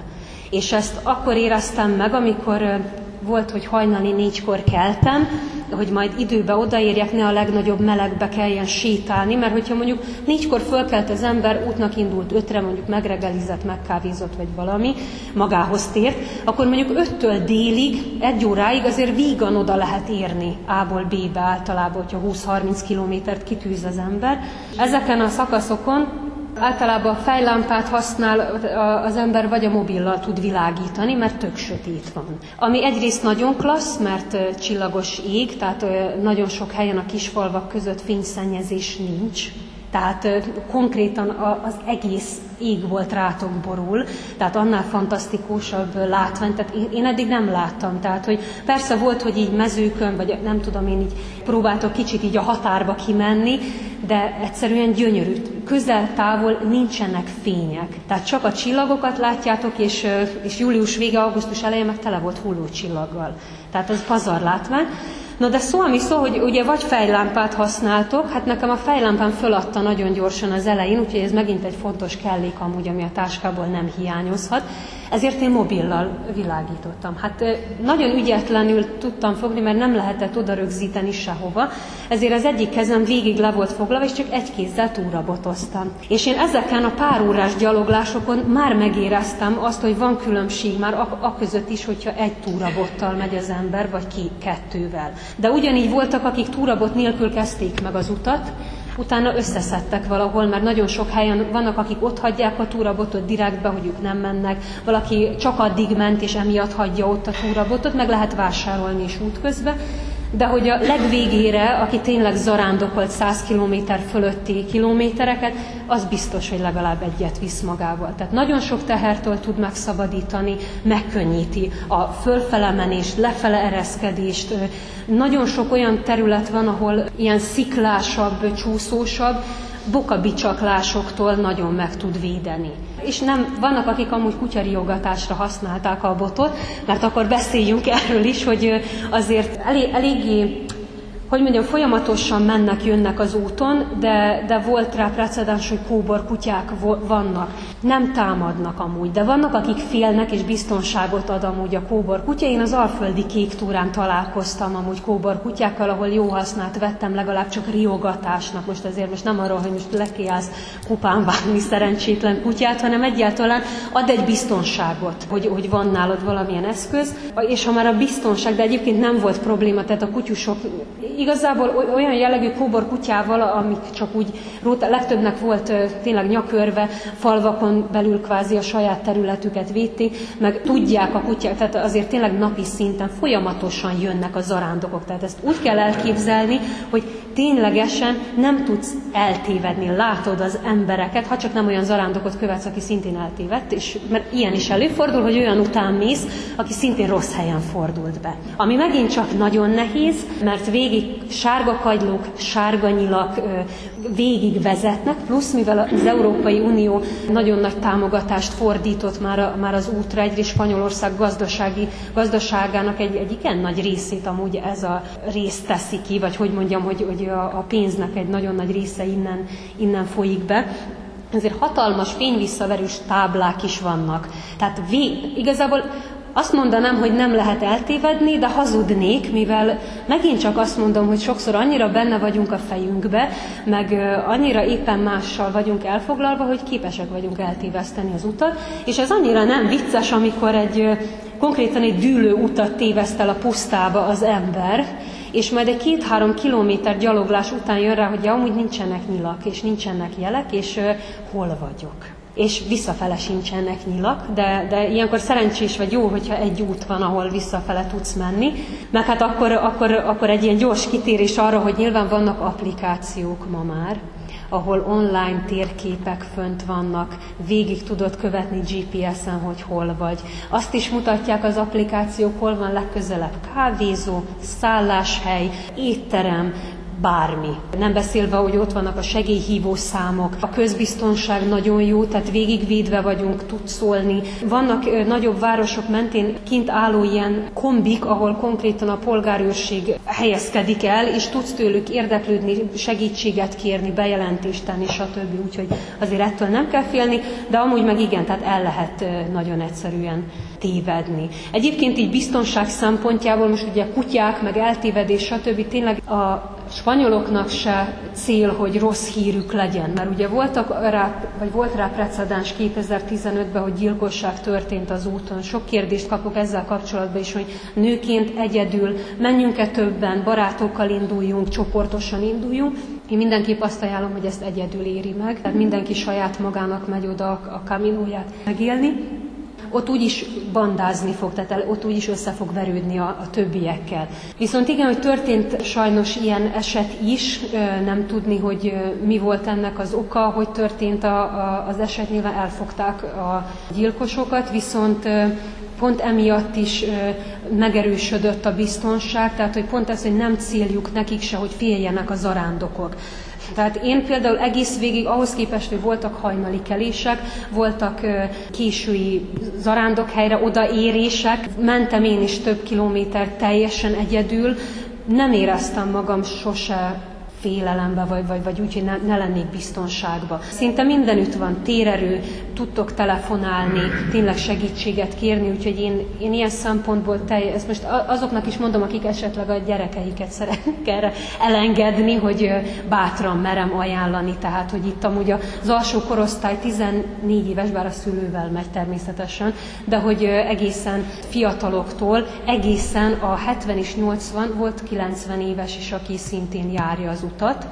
C: És ezt akkor éreztem meg, amikor volt, hogy hajnali négykor keltem, hogy majd időbe odaérjek, ne a legnagyobb melegbe kelljen sétálni, mert hogyha mondjuk négykor fölkelt az ember, útnak indult ötre, mondjuk megregelizett, megkávézott, vagy valami, magához tért, akkor mondjuk öttől délig, egy óráig azért vígan oda lehet érni A-ból B-be általában, hogyha 20-30 kilométert kitűz az ember. Ezeken a szakaszokon Általában a fejlámpát használ az ember, vagy a mobillal tud világítani, mert tök sötét van. Ami egyrészt nagyon klassz, mert csillagos ég, tehát nagyon sok helyen a kisfalvak között fényszennyezés nincs, tehát konkrétan az egész ég volt rátok borul, tehát annál fantasztikusabb látvány, tehát én eddig nem láttam. Tehát, hogy persze volt, hogy így mezőkön, vagy nem tudom, én így próbáltok kicsit így a határba kimenni, de egyszerűen gyönyörű. Közel-távol nincsenek fények. Tehát csak a csillagokat látjátok, és, és július vége, augusztus eleje meg tele volt hullócsillaggal. Tehát az pazar látvány. Na de szó, ami szó, hogy ugye vagy fejlámpát használtok, hát nekem a fejlámpám föladta nagyon gyorsan az elején, úgyhogy ez megint egy fontos kellék amúgy, ami a táskából nem hiányozhat. Ezért én mobillal világítottam. Hát nagyon ügyetlenül tudtam fogni, mert nem lehetett oda rögzíteni sehova, ezért az egyik kezem végig le volt foglalva, és csak egy kézzel túrabotoztam. És én ezeken a pár órás gyaloglásokon már megéreztem azt, hogy van különbség már a, a között is, hogyha egy túrabottal megy az ember, vagy ki kettővel. De ugyanígy voltak, akik túrabot nélkül kezdték meg az utat, utána összeszedtek valahol, mert nagyon sok helyen vannak, akik ott hagyják a túrabotot direktbe, hogy ők nem mennek, valaki csak addig ment, és emiatt hagyja ott a túrabotot, meg lehet vásárolni is útközben, de hogy a legvégére, aki tényleg zarándokolt 100 km fölötti kilométereket, az biztos, hogy legalább egyet visz magával. Tehát nagyon sok tehertől tud megszabadítani, megkönnyíti a fölfele menést, lefele ereszkedést. Nagyon sok olyan terület van, ahol ilyen sziklásabb, csúszósabb, bokabicsaklásoktól nagyon meg tud védeni. És nem, vannak, akik amúgy kutyariogatásra használták a botot, mert akkor beszéljünk erről is, hogy azért elég, eléggé hogy mondjam, folyamatosan mennek, jönnek az úton, de, de volt rá precedens, hogy kóbor kutyák vannak. Nem támadnak amúgy, de vannak, akik félnek és biztonságot ad amúgy a kóbor kutya. Én az Alföldi Kék túrán találkoztam amúgy kóbor kutyákkal, ahol jó hasznát vettem, legalább csak riogatásnak. Most azért most nem arról, hogy most lekiállsz kupán vágni szerencsétlen kutyát, hanem egyáltalán ad egy biztonságot, hogy, hogy van nálad valamilyen eszköz, és ha már a biztonság, de egyébként nem volt probléma, tehát a kutyusok igazából olyan jellegű kóbor kutyával, amik csak úgy, legtöbbnek volt tényleg nyakörve, falvakon belül kvázi a saját területüket védték, meg tudják a kutyák, tehát azért tényleg napi szinten folyamatosan jönnek a zarándokok. Tehát ezt úgy kell elképzelni, hogy ténylegesen nem tudsz eltévedni, látod az embereket, ha csak nem olyan zarándokot követsz, aki szintén eltévedt, és mert ilyen is előfordul, hogy olyan után mész, aki szintén rossz helyen fordult be. Ami megint csak nagyon nehéz, mert végig sárga kagylók, sárga nyilak végig vezetnek, plusz mivel az Európai Unió nagyon nagy támogatást fordított már, a, már az útra, egyrészt Spanyolország gazdasági, gazdaságának egy, egy igen nagy részét amúgy ez a rész teszi ki, vagy hogy mondjam, hogy, hogy a, a pénznek egy nagyon nagy része innen, innen folyik be ezért hatalmas fényvisszaverős táblák is vannak. Tehát vég, igazából azt mondanám, hogy nem lehet eltévedni, de hazudnék, mivel megint csak azt mondom, hogy sokszor annyira benne vagyunk a fejünkbe, meg annyira éppen mással vagyunk elfoglalva, hogy képesek vagyunk eltéveszteni az utat, és ez annyira nem vicces, amikor egy konkrétan egy dűlő utat téveszt el a pusztába az ember, és majd egy két-három kilométer gyaloglás után jön rá, hogy amúgy nincsenek nyilak, és nincsenek jelek, és uh, hol vagyok és visszafele sincsenek nyilak, de, de ilyenkor szerencsés vagy jó, hogyha egy út van, ahol visszafele tudsz menni. Meg hát akkor, akkor, akkor egy ilyen gyors kitérés arra, hogy nyilván vannak applikációk ma már, ahol online térképek fönt vannak, végig tudod követni GPS-en, hogy hol vagy. Azt is mutatják az applikációk, hol van legközelebb kávézó, szálláshely, étterem, bármi. Nem beszélve, hogy ott vannak a segélyhívó számok, a közbiztonság nagyon jó, tehát végigvédve vagyunk, tud szólni. Vannak nagyobb városok mentén kint álló ilyen kombik, ahol konkrétan a polgárőrség helyezkedik el, és tudsz tőlük érdeklődni, segítséget kérni, bejelentést tenni, stb. Úgyhogy azért ettől nem kell félni, de amúgy meg igen, tehát el lehet nagyon egyszerűen tévedni. Egyébként így biztonság szempontjából most ugye kutyák, meg eltévedés, stb. tényleg a spanyoloknak se cél, hogy rossz hírük legyen, mert ugye voltak rá, vagy volt rá precedens 2015-ben, hogy gyilkosság történt az úton. Sok kérdést kapok ezzel kapcsolatban is, hogy nőként egyedül menjünk-e többen, barátokkal induljunk, csoportosan induljunk. Én mindenképp azt ajánlom, hogy ezt egyedül éri meg, tehát mindenki saját magának megy oda a kaminóját megélni ott úgyis bandázni fog, tehát ott úgyis össze fog verődni a, a többiekkel. Viszont igen, hogy történt sajnos ilyen eset is, nem tudni, hogy mi volt ennek az oka, hogy történt a, a, az eset, nyilván elfogták a gyilkosokat, viszont pont emiatt is megerősödött a biztonság, tehát hogy pont ez, hogy nem céljuk nekik se, hogy féljenek a zarándokok. Tehát én például egész végig, ahhoz képest, hogy voltak hajnali kelések, voltak késői zarándokhelyre odaérések, mentem én is több kilométer teljesen egyedül, nem éreztem magam sose félelembe, vagy, vagy, vagy úgy, hogy ne, ne lennék biztonságba. Szinte mindenütt van térerő, tudtok telefonálni, tényleg segítséget kérni, úgyhogy én, én ilyen szempontból teljes, ezt most azoknak is mondom, akik esetleg a gyerekeiket szeretnék erre elengedni, hogy bátran merem ajánlani, tehát, hogy itt amúgy az alsó korosztály 14 éves, bár a szülővel megy természetesen, de hogy egészen fiataloktól, egészen a 70 és 80 volt 90 éves is, aki szintén járja az utat,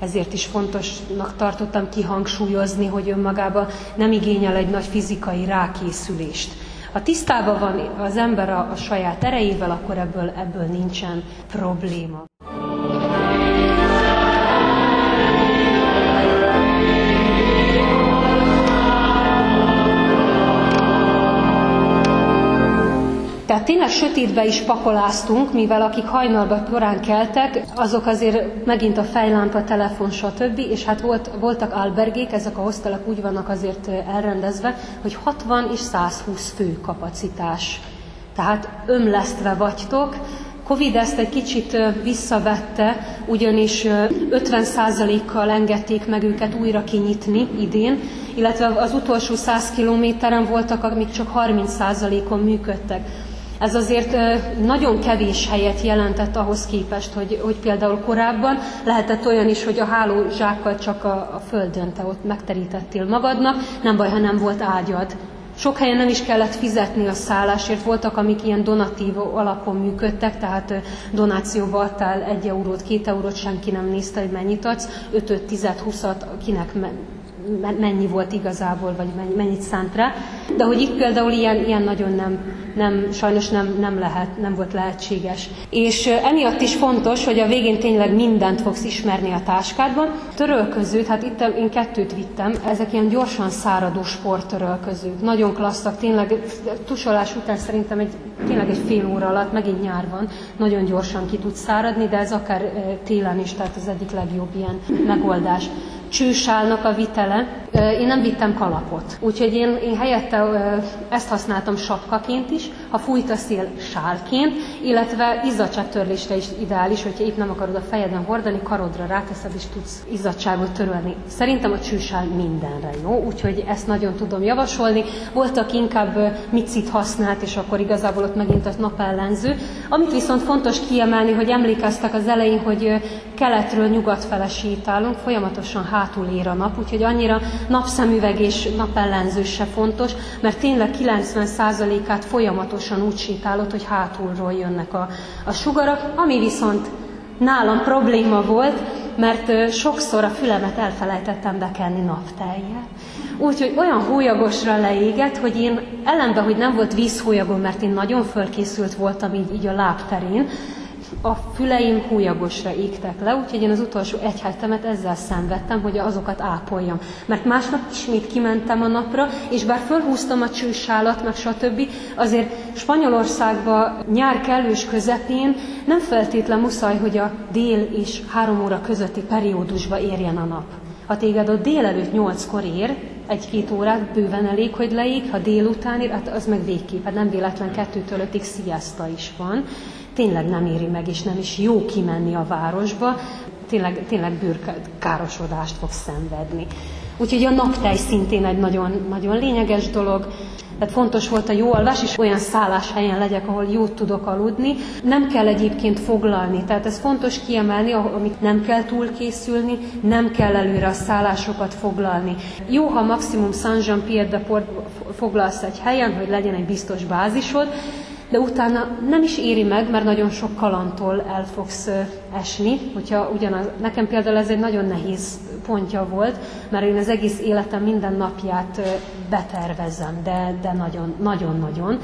C: ezért is fontosnak tartottam kihangsúlyozni, hogy önmagában nem igényel egy nagy fizikai rákészülést. Ha tisztában van az ember a, a saját erejével, akkor ebből, ebből nincsen probléma. Tehát tényleg sötétbe is pakoláztunk, mivel akik hajnalban korán keltek, azok azért megint a fejlámpa, telefon, stb. És hát volt, voltak albergék, ezek a hostelek úgy vannak azért elrendezve, hogy 60 és 120 fő kapacitás. Tehát ömlesztve vagytok, Covid ezt egy kicsit visszavette, ugyanis 50%-kal engedték meg őket újra kinyitni idén, illetve az utolsó 100 kilométeren voltak, amik csak 30%-on működtek. Ez azért nagyon kevés helyet jelentett ahhoz képest, hogy, hogy például korábban lehetett olyan is, hogy a hálózsákkal csak a, a földön te ott megterítettél magadnak, nem baj, ha nem volt ágyad. Sok helyen nem is kellett fizetni a szállásért, voltak, amik ilyen donatív alapon működtek, tehát donációba adtál egy eurót, két eurót, senki nem nézte, hogy mennyit adsz, ötöt, tizet, huszat, kinek mennyi volt igazából, vagy mennyit szánt rá. De hogy itt például ilyen, ilyen nagyon nem, nem, sajnos nem, nem, lehet, nem volt lehetséges. És emiatt is fontos, hogy a végén tényleg mindent fogsz ismerni a táskádban. Törölközőt, hát itt én kettőt vittem, ezek ilyen gyorsan száradó sporttörölközők. Nagyon klasszak, tényleg tusolás után szerintem egy, tényleg egy fél óra alatt, megint nyár van, nagyon gyorsan ki tud száradni, de ez akár télen is, tehát az egyik legjobb ilyen megoldás csősálnak a vitele. Én nem vittem kalapot, úgyhogy én, én helyette ezt használtam sapkaként is, ha fújt a szél sálként, illetve izzadságtörlésre is ideális, hogyha itt nem akarod a fejeden hordani, karodra ráteszed, és tudsz izzadságot törölni. Szerintem a csősál mindenre jó, úgyhogy ezt nagyon tudom javasolni. Voltak inkább micit használt, és akkor igazából ott megint az napellenző. Amit viszont fontos kiemelni, hogy emlékeztek az elején, hogy keletről nyugat fele sétálunk, folyamatosan hátul ér a nap, úgyhogy annyira napszemüveg és napellenző se fontos, mert tényleg 90%-át folyamatosan úgy sétálod, hogy hátulról jönnek a, a sugarak, ami viszont nálam probléma volt, mert sokszor a fülemet elfelejtettem bekenni napteljel. Úgyhogy olyan hólyagosra leégett, hogy én ellenben, hogy nem volt vízhólyagom, mert én nagyon fölkészült voltam így, így a lábterén, a füleim hújagosra égtek le, úgyhogy én az utolsó egy hetemet ezzel szenvedtem, hogy azokat ápoljam. Mert másnap ismét kimentem a napra, és bár fölhúztam a csősálat, meg stb., azért Spanyolországban nyár kellős közepén nem feltétlen muszáj, hogy a dél és három óra közötti periódusba érjen a nap. Ha téged a délelőtt nyolckor ér, egy-két órát bőven elég, hogy leég, ha délután ér, hát az meg végképp, hát nem véletlen kettőtől ötig sziaszta is van. Tényleg nem éri meg, és nem is jó kimenni a városba, tényleg, tényleg bőrkárosodást fog szenvedni. Úgyhogy a naptej szintén egy nagyon, nagyon lényeges dolog. Tehát fontos volt a jó alvás, és olyan szálláshelyen legyek, ahol jót tudok aludni. Nem kell egyébként foglalni, tehát ez fontos kiemelni, amit nem kell túlkészülni, nem kell előre a szállásokat foglalni. Jó, ha maximum Saint-Jean-Pierre-de-Port foglalsz egy helyen, hogy legyen egy biztos bázisod, de utána nem is éri meg, mert nagyon sok kalantól el fogsz esni. Hogyha ugyanaz, nekem például ez egy nagyon nehéz pontja volt, mert én az egész életem minden napját betervezem, de, de nagyon, nagyon-nagyon.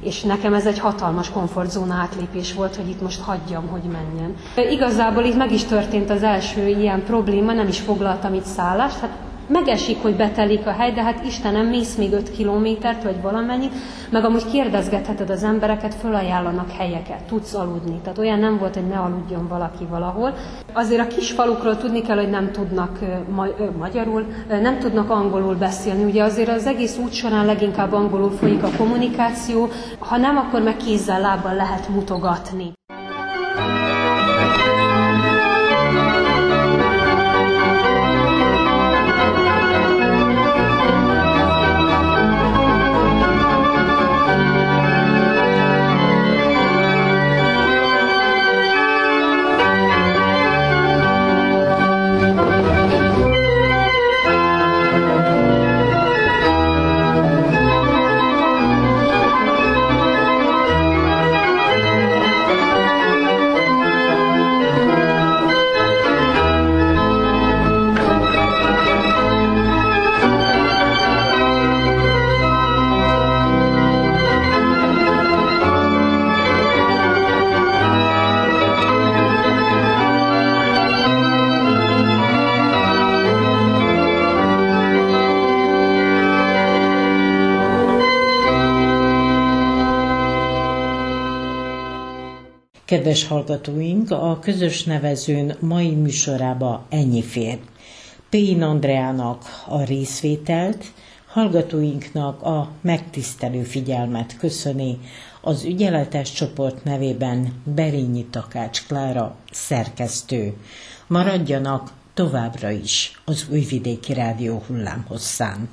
C: És nekem ez egy hatalmas komfortzóna átlépés volt, hogy itt most hagyjam, hogy menjen. Igazából itt meg is történt az első ilyen probléma, nem is foglaltam itt szállást, hát megesik, hogy betelik a hely, de hát Istenem, mész még 5 kilométert, vagy valamennyit, meg amúgy kérdezgetheted az embereket, fölajánlanak helyeket, tudsz aludni. Tehát olyan nem volt, hogy ne aludjon valaki valahol. Azért a kis falukról tudni kell, hogy nem tudnak ma- magyarul, nem tudnak angolul beszélni. Ugye azért az egész út során leginkább angolul folyik a kommunikáció, ha nem, akkor meg kézzel, lábbal lehet mutogatni.
B: Kedves hallgatóink, a közös nevezőn mai műsorába ennyi fér. Pén Andreának a részvételt, hallgatóinknak a megtisztelő figyelmet köszöni az ügyeletes csoport nevében Berényi Takács Klára szerkesztő. Maradjanak továbbra is az Újvidéki Rádió hullámhosszán.